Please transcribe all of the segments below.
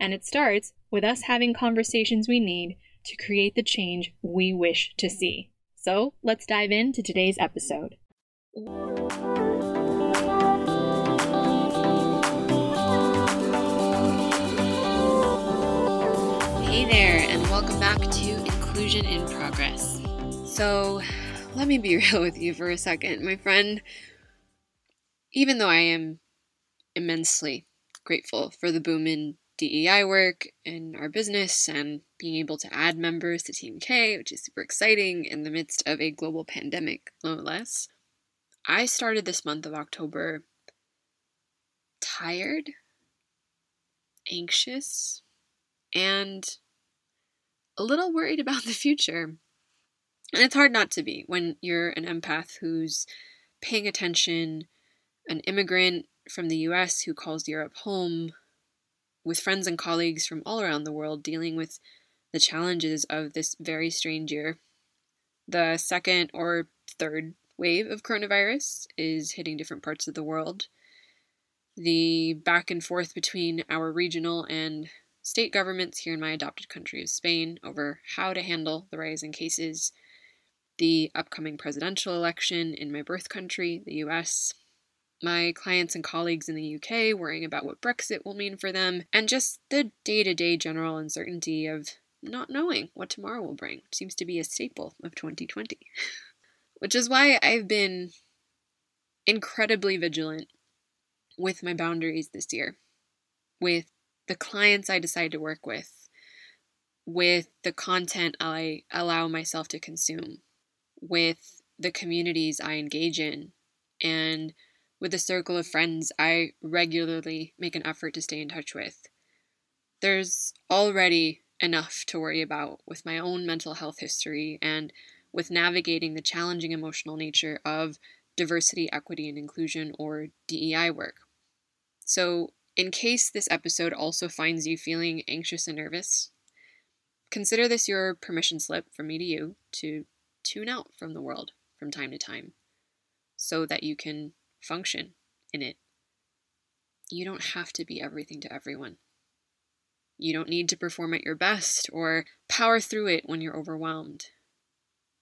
And it starts with us having conversations we need to create the change we wish to see. So let's dive into today's episode. Hey there, and welcome back to Inclusion in Progress. So, let me be real with you for a second, my friend. Even though I am immensely grateful for the boom in DEI work in our business and being able to add members to Team K, which is super exciting in the midst of a global pandemic, no less. I started this month of October tired, anxious, and a little worried about the future. And it's hard not to be when you're an empath who's paying attention, an immigrant from the US who calls Europe home, with friends and colleagues from all around the world dealing with the challenges of this very strange year. The second or third wave of coronavirus is hitting different parts of the world. The back and forth between our regional and state governments here in my adopted country of Spain over how to handle the rising cases, the upcoming presidential election in my birth country, the US, my clients and colleagues in the UK worrying about what Brexit will mean for them, and just the day to day general uncertainty of not knowing what tomorrow will bring seems to be a staple of 2020. Which is why I've been incredibly vigilant with my boundaries this year, with the clients I decide to work with, with the content I allow myself to consume, with the communities I engage in, and with the circle of friends I regularly make an effort to stay in touch with. There's already enough to worry about with my own mental health history and with navigating the challenging emotional nature of diversity, equity, and inclusion or DEI work. So, in case this episode also finds you feeling anxious and nervous, consider this your permission slip from me to you to tune out from the world from time to time so that you can function in it. You don't have to be everything to everyone. You don't need to perform at your best or power through it when you're overwhelmed.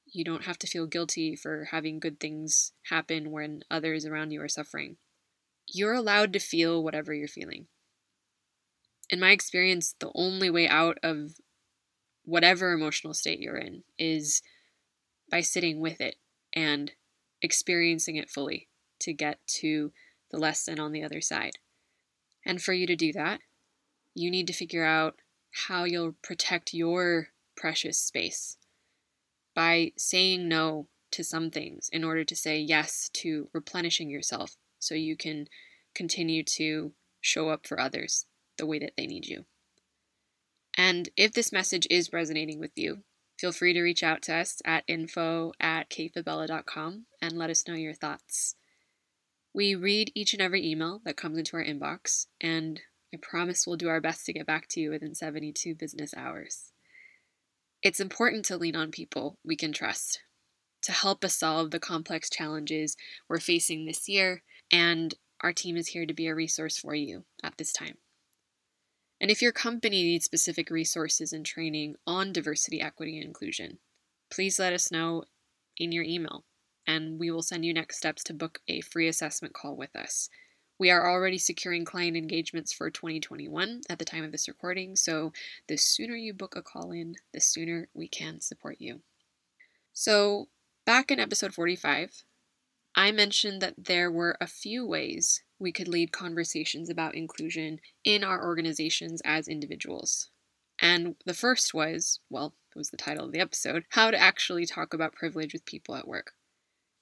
You don't have to feel guilty for having good things happen when others around you are suffering. You're allowed to feel whatever you're feeling. In my experience, the only way out of whatever emotional state you're in is by sitting with it and experiencing it fully to get to the lesson on the other side. And for you to do that, you need to figure out how you'll protect your precious space by saying no to some things in order to say yes to replenishing yourself so you can continue to show up for others the way that they need you. And if this message is resonating with you, feel free to reach out to us at info at kayfabella.com and let us know your thoughts. We read each and every email that comes into our inbox, and I promise we'll do our best to get back to you within 72 business hours. It's important to lean on people we can trust to help us solve the complex challenges we're facing this year, and our team is here to be a resource for you at this time. And if your company needs specific resources and training on diversity, equity, and inclusion, please let us know in your email and we will send you next steps to book a free assessment call with us. We are already securing client engagements for 2021 at the time of this recording, so the sooner you book a call in, the sooner we can support you. So, Back in episode 45, I mentioned that there were a few ways we could lead conversations about inclusion in our organizations as individuals. And the first was, well, it was the title of the episode, how to actually talk about privilege with people at work.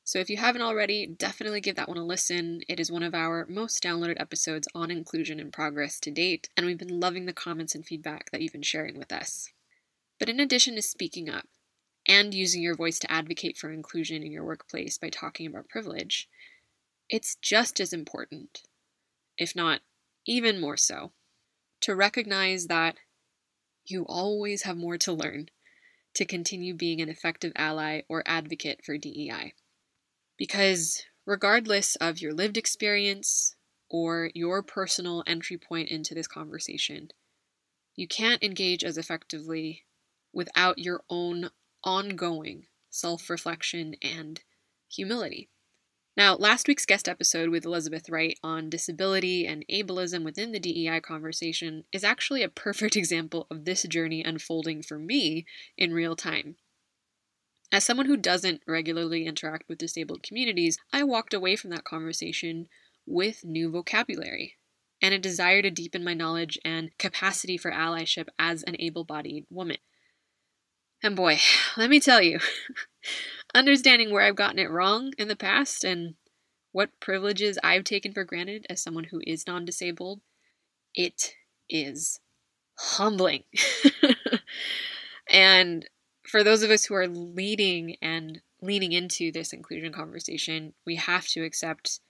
So if you haven't already, definitely give that one a listen. It is one of our most downloaded episodes on Inclusion in Progress to date, and we've been loving the comments and feedback that you've been sharing with us. But in addition to speaking up and using your voice to advocate for inclusion in your workplace by talking about privilege, it's just as important, if not even more so, to recognize that you always have more to learn to continue being an effective ally or advocate for DEI. Because regardless of your lived experience or your personal entry point into this conversation, you can't engage as effectively without your own ongoing self reflection and humility. Now, last week's guest episode with Elizabeth Wright on disability and ableism within the DEI conversation is actually a perfect example of this journey unfolding for me in real time. As someone who doesn't regularly interact with disabled communities, I walked away from that conversation with new vocabulary and a desire to deepen my knowledge and capacity for allyship as an able bodied woman. And boy, let me tell you, understanding where I've gotten it wrong in the past and what privileges I've taken for granted as someone who is non disabled, it is humbling. and for those of us who are leading and leaning into this inclusion conversation, we have to accept,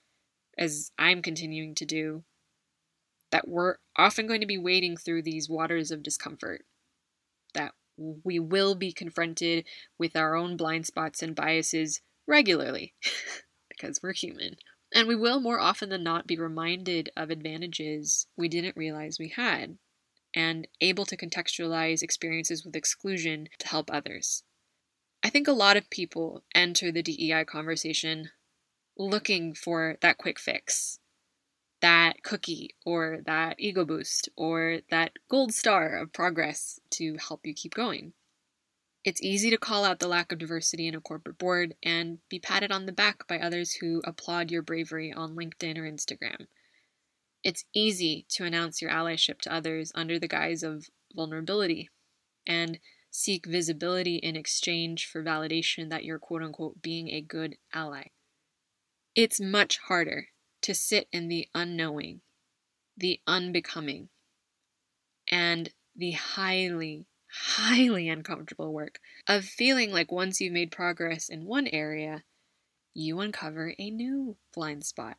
as I'm continuing to do, that we're often going to be wading through these waters of discomfort. That we will be confronted with our own blind spots and biases regularly because we're human. And we will more often than not be reminded of advantages we didn't realize we had and able to contextualize experiences with exclusion to help others. I think a lot of people enter the DEI conversation looking for that quick fix, that cookie or that ego boost or that gold star of progress to help you keep going. It's easy to call out the lack of diversity in a corporate board and be patted on the back by others who applaud your bravery on LinkedIn or Instagram. It's easy to announce your allyship to others under the guise of vulnerability and seek visibility in exchange for validation that you're quote unquote being a good ally. It's much harder to sit in the unknowing, the unbecoming, and the highly, highly uncomfortable work of feeling like once you've made progress in one area, you uncover a new blind spot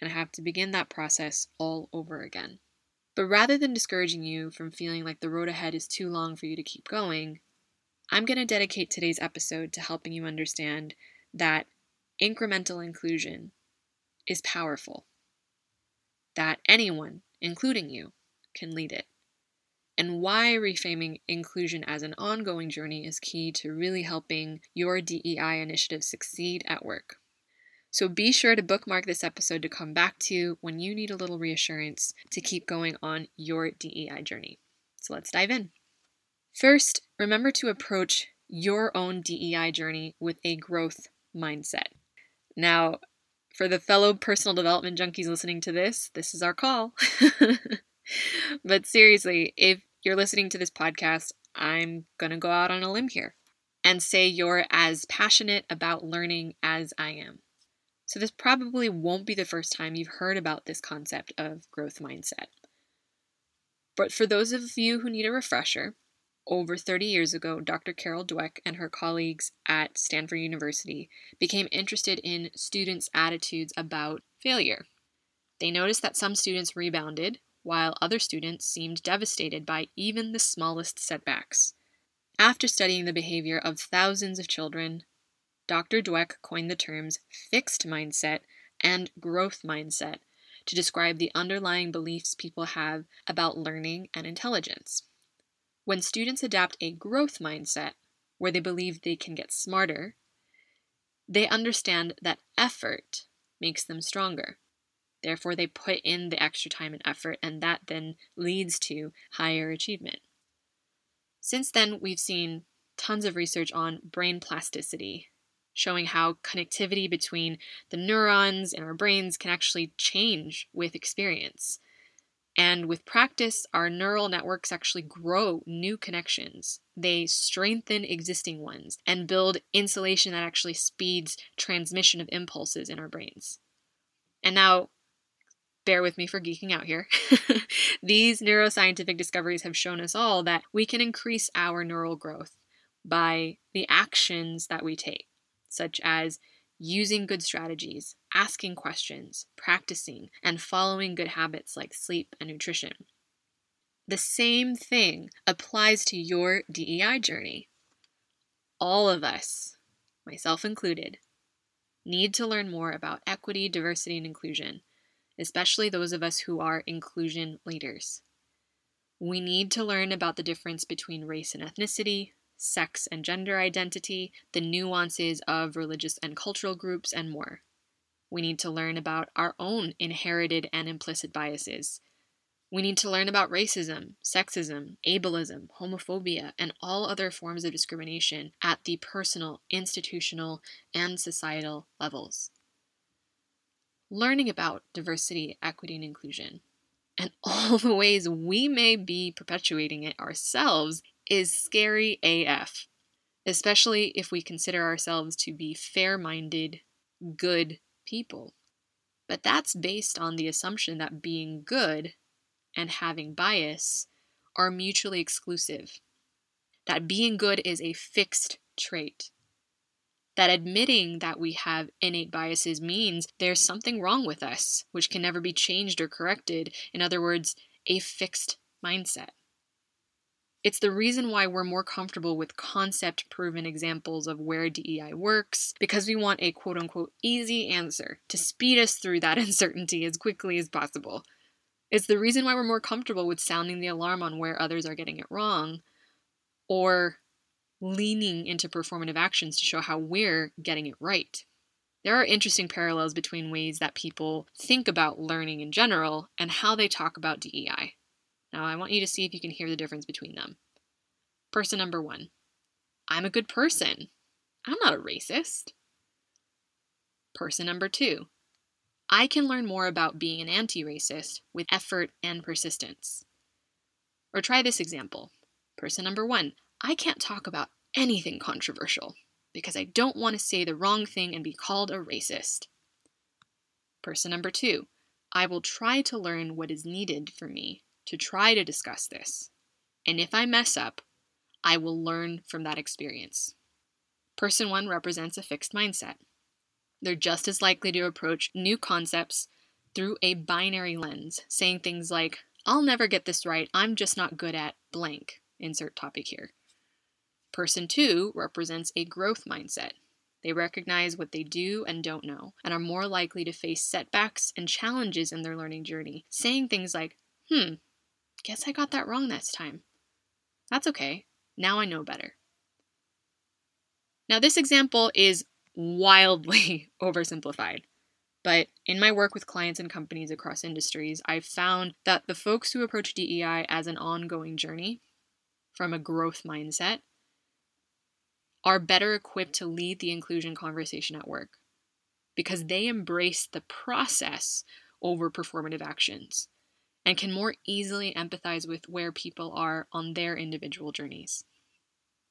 and have to begin that process all over again. But rather than discouraging you from feeling like the road ahead is too long for you to keep going, I'm going to dedicate today's episode to helping you understand that incremental inclusion is powerful, that anyone, including you, can lead it, and why reframing inclusion as an ongoing journey is key to really helping your DEI initiative succeed at work. So be sure to bookmark this episode to come back to when you need a little reassurance to keep going on your DEI journey. So let's dive in. First, remember to approach your own DEI journey with a growth mindset. Now, for the fellow personal development junkies listening to this, this is our call. but seriously, if you're listening to this podcast, I'm going to go out on a limb here and say you're as passionate about learning as I am. So, this probably won't be the first time you've heard about this concept of growth mindset. But for those of you who need a refresher, over 30 years ago, Dr. Carol Dweck and her colleagues at Stanford University became interested in students' attitudes about failure. They noticed that some students rebounded, while other students seemed devastated by even the smallest setbacks. After studying the behavior of thousands of children, Dr. Dweck coined the terms fixed mindset and growth mindset to describe the underlying beliefs people have about learning and intelligence. When students adopt a growth mindset, where they believe they can get smarter, they understand that effort makes them stronger. Therefore, they put in the extra time and effort, and that then leads to higher achievement. Since then, we've seen tons of research on brain plasticity, showing how connectivity between the neurons in our brains can actually change with experience. And with practice, our neural networks actually grow new connections. They strengthen existing ones and build insulation that actually speeds transmission of impulses in our brains. And now, bear with me for geeking out here. These neuroscientific discoveries have shown us all that we can increase our neural growth by the actions that we take, such as using good strategies, asking questions, practicing, and following good habits like sleep and nutrition. The same thing applies to your DEI journey. All of us, myself included, need to learn more about equity, diversity, and inclusion, especially those of us who are inclusion leaders. We need to learn about the difference between race and ethnicity, sex and gender identity, the nuances of religious and cultural groups, and more. We need to learn about our own inherited and implicit biases. We need to learn about racism, sexism, ableism, homophobia, and all other forms of discrimination at the personal, institutional, and societal levels. Learning about diversity, equity, and inclusion, and all the ways we may be perpetuating it ourselves is scary AF, especially if we consider ourselves to be fair minded, good people. But that's based on the assumption that being good and having bias are mutually exclusive, that being good is a fixed trait. That admitting that we have innate biases means there's something wrong with us, which can never be changed or corrected. In other words, a fixed mindset. It's the reason why we're more comfortable with concept proven examples of where DEI works, because we want a quote unquote easy answer to speed us through that uncertainty as quickly as possible. It's the reason why we're more comfortable with sounding the alarm on where others are getting it wrong, or leaning into performative actions to show how we're getting it right. There are interesting parallels between ways that people think about learning in general and how they talk about DEI. Now, I want you to see if you can hear the difference between them. Person number one I'm a good person. I'm not a racist. Person number two I can learn more about being an anti racist with effort and persistence. Or try this example. Person number one I can't talk about anything controversial because I don't want to say the wrong thing and be called a racist. Person number two I will try to learn what is needed for me to try to discuss this. And if I mess up, I will learn from that experience. Person one represents a fixed mindset. They're just as likely to approach new concepts through a binary lens, saying things like, I'll never get this right, I'm just not good at blank, insert topic here. Person two represents a growth mindset. They recognize what they do and don't know, and are more likely to face setbacks and challenges in their learning journey, saying things like, hmm, Guess I got that wrong this time. That's okay. Now I know better. Now, this example is wildly oversimplified, but in my work with clients and companies across industries, I've found that the folks who approach DEI as an ongoing journey from a growth mindset are better equipped to lead the inclusion conversation at work because they embrace the process over performative actions and can more easily empathize with where people are on their individual journeys.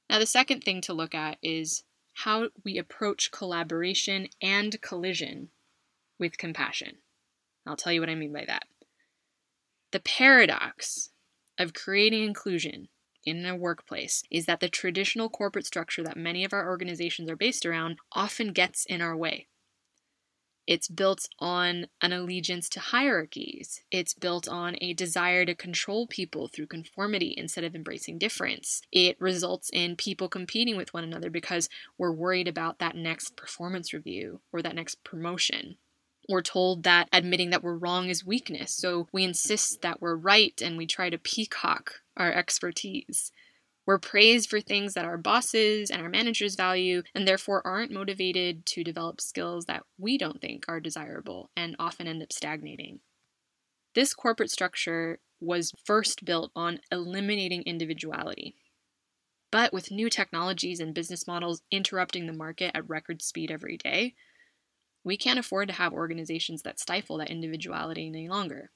Now, the second thing to look at is how we approach collaboration and collision with compassion. I'll tell you what I mean by that. The paradox of creating inclusion in a workplace is that the traditional corporate structure that many of our organizations are based around often gets in our way. It's built on an allegiance to hierarchies. It's built on a desire to control people through conformity instead of embracing difference. It results in people competing with one another because we're worried about that next performance review or that next promotion. We're told that admitting that we're wrong is weakness, so we insist that we're right and we try to peacock our expertise. We're praised for things that our bosses and our managers value, and therefore aren't motivated to develop skills that we don't think are desirable and often end up stagnating. This corporate structure was first built on eliminating individuality. But with new technologies and business models interrupting the market at record speed every day, we can't afford to have organizations that stifle that individuality any longer,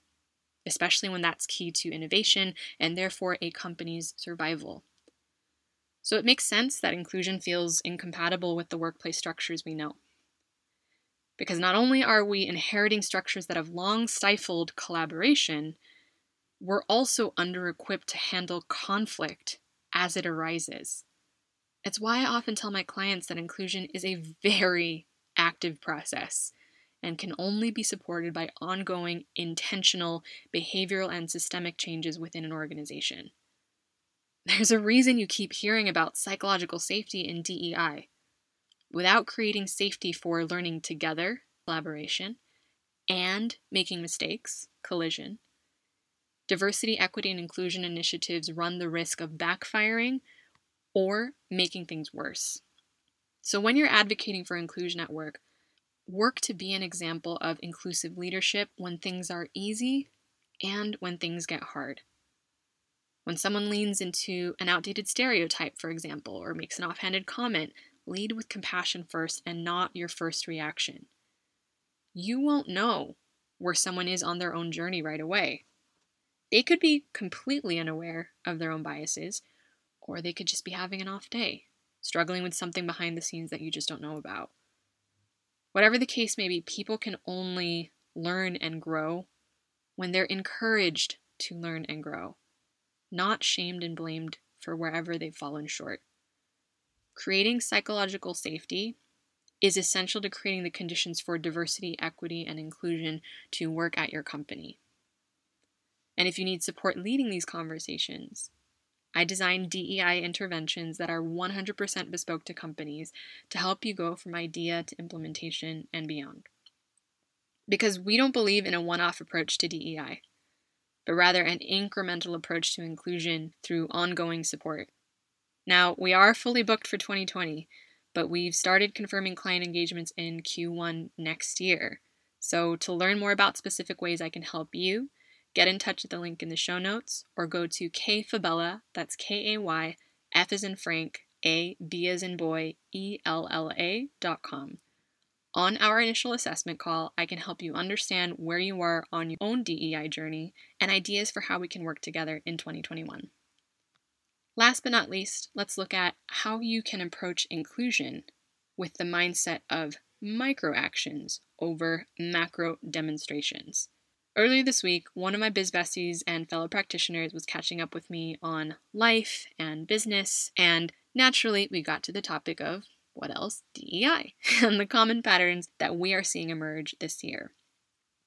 especially when that's key to innovation and therefore a company's survival. So it makes sense that inclusion feels incompatible with the workplace structures we know. Because not only are we inheriting structures that have long stifled collaboration, we're also under equipped to handle conflict as it arises. It's why I often tell my clients that inclusion is a very active process and can only be supported by ongoing, intentional behavioral and systemic changes within an organization. There's a reason you keep hearing about psychological safety in DEI. Without creating safety for learning together, collaboration, and making mistakes, collision, diversity, equity, and inclusion initiatives run the risk of backfiring or making things worse. So, when you're advocating for inclusion at work, work to be an example of inclusive leadership when things are easy and when things get hard. When someone leans into an outdated stereotype, for example, or makes an offhanded comment, lead with compassion first and not your first reaction. You won't know where someone is on their own journey right away. They could be completely unaware of their own biases, or they could just be having an off day, struggling with something behind the scenes that you just don't know about. Whatever the case may be, people can only learn and grow when they're encouraged to learn and grow, not shamed and blamed for wherever they've fallen short. Creating psychological safety is essential to creating the conditions for diversity, equity, and inclusion to work at your company. And if you need support leading these conversations, I design DEI interventions that are 100% bespoke to companies to help you go from idea to implementation and beyond. Because we don't believe in a one off approach to DEI, but rather an incremental approach to inclusion through ongoing support. Now, we are fully booked for 2020, but we've started confirming client engagements in Q1 next year. So, to learn more about specific ways I can help you, get in touch at the link in the show notes or go to kayfabella, that's K A Y, F is in Frank, A, B as in boy, E L L A dot com. On our initial assessment call, I can help you understand where you are on your own DEI journey and ideas for how we can work together in 2021. Last but not least, let's look at how you can approach inclusion with the mindset of micro actions over macro demonstrations. Earlier this week, one of my biz besties and fellow practitioners was catching up with me on life and business, and naturally, we got to the topic of what else? DEI, and the common patterns that we are seeing emerge this year.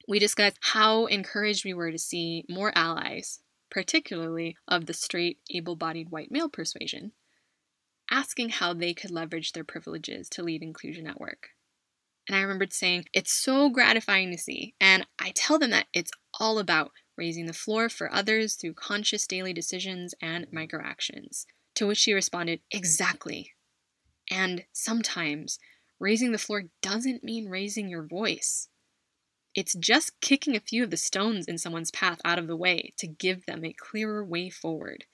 We discussed how encouraged we were to see more allies, particularly of the straight, able bodied white male persuasion, asking how they could leverage their privileges to lead inclusion at work. And I remembered saying, It's so gratifying to see. And I tell them that it's all about raising the floor for others through conscious daily decisions and microactions. To which she responded, Exactly. And sometimes raising the floor doesn't mean raising your voice. It's just kicking a few of the stones in someone's path out of the way to give them a clearer way forward.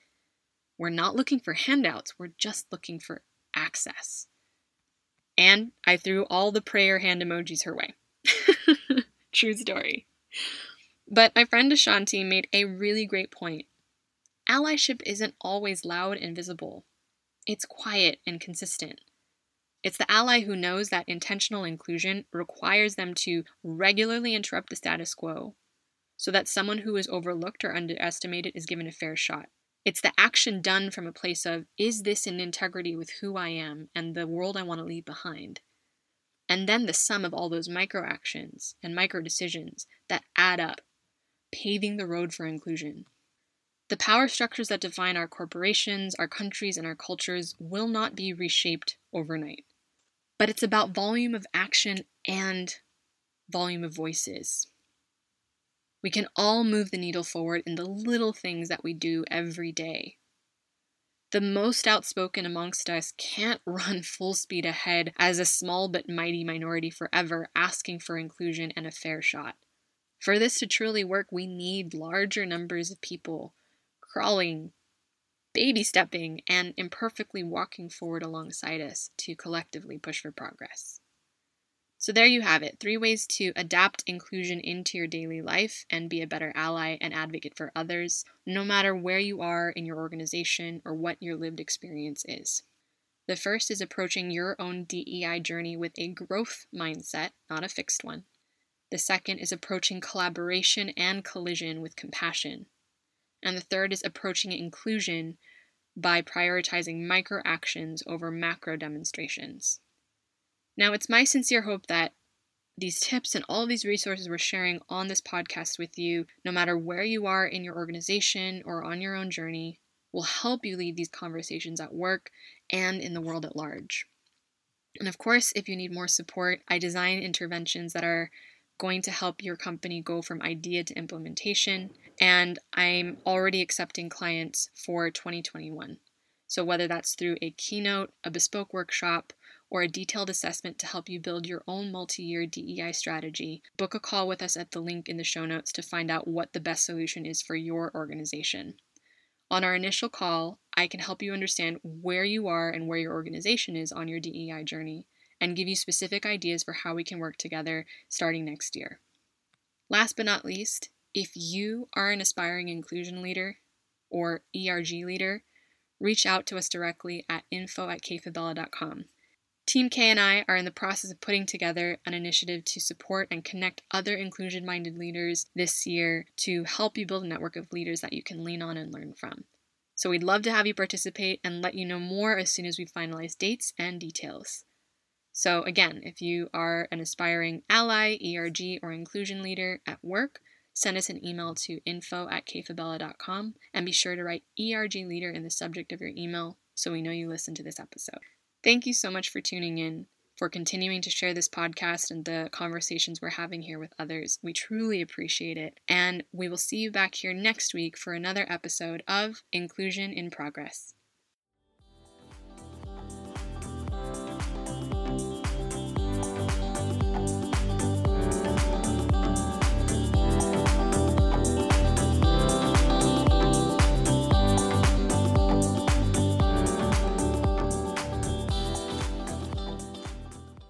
We're not looking for handouts, we're just looking for access. And I threw all the prayer hand emojis her way. True story. But my friend Ashanti made a really great point. Allyship isn't always loud and visible, it's quiet and consistent. It's the ally who knows that intentional inclusion requires them to regularly interrupt the status quo so that someone who is overlooked or underestimated is given a fair shot. It's the action done from a place of, is this in integrity with who I am and the world I want to leave behind? And then the sum of all those micro actions and micro decisions that add up, paving the road for inclusion. The power structures that define our corporations, our countries, and our cultures will not be reshaped overnight. But it's about volume of action and volume of voices. We can all move the needle forward in the little things that we do every day. The most outspoken amongst us can't run full speed ahead as a small but mighty minority forever, asking for inclusion and a fair shot. For this to truly work, we need larger numbers of people crawling, baby stepping and imperfectly walking forward alongside us to collectively push for progress. So, there you have it three ways to adapt inclusion into your daily life and be a better ally and advocate for others, no matter where you are in your organization or what your lived experience is. The first is approaching your own DEI journey with a growth mindset, not a fixed one. The second is approaching collaboration and collision with compassion. And the third is approaching inclusion by prioritizing micro actions over macro demonstrations. Now, it's my sincere hope that these tips and all of these resources we're sharing on this podcast with you, no matter where you are in your organization or on your own journey, will help you lead these conversations at work and in the world at large. And of course, if you need more support, I design interventions that are going to help your company go from idea to implementation. And I'm already accepting clients for 2021. So, whether that's through a keynote, a bespoke workshop, or a detailed assessment to help you build your own multi year DEI strategy, book a call with us at the link in the show notes to find out what the best solution is for your organization. On our initial call, I can help you understand where you are and where your organization is on your DEI journey and give you specific ideas for how we can work together starting next year. Last but not least, if you are an aspiring inclusion leader or ERG leader, reach out to us directly at info at kayfabella.com. Team K and I are in the process of putting together an initiative to support and connect other inclusion minded leaders this year to help you build a network of leaders that you can lean on and learn from. So we'd love to have you participate and let you know more as soon as we finalize dates and details. So, again, if you are an aspiring ally, ERG, or inclusion leader at work, send us an email to info at kayfabella.com and be sure to write ERG leader in the subject of your email so we know you listened to this episode. Thank you so much for tuning in, for continuing to share this podcast and the conversations we're having here with others. We truly appreciate it. And we will see you back here next week for another episode of Inclusion in Progress.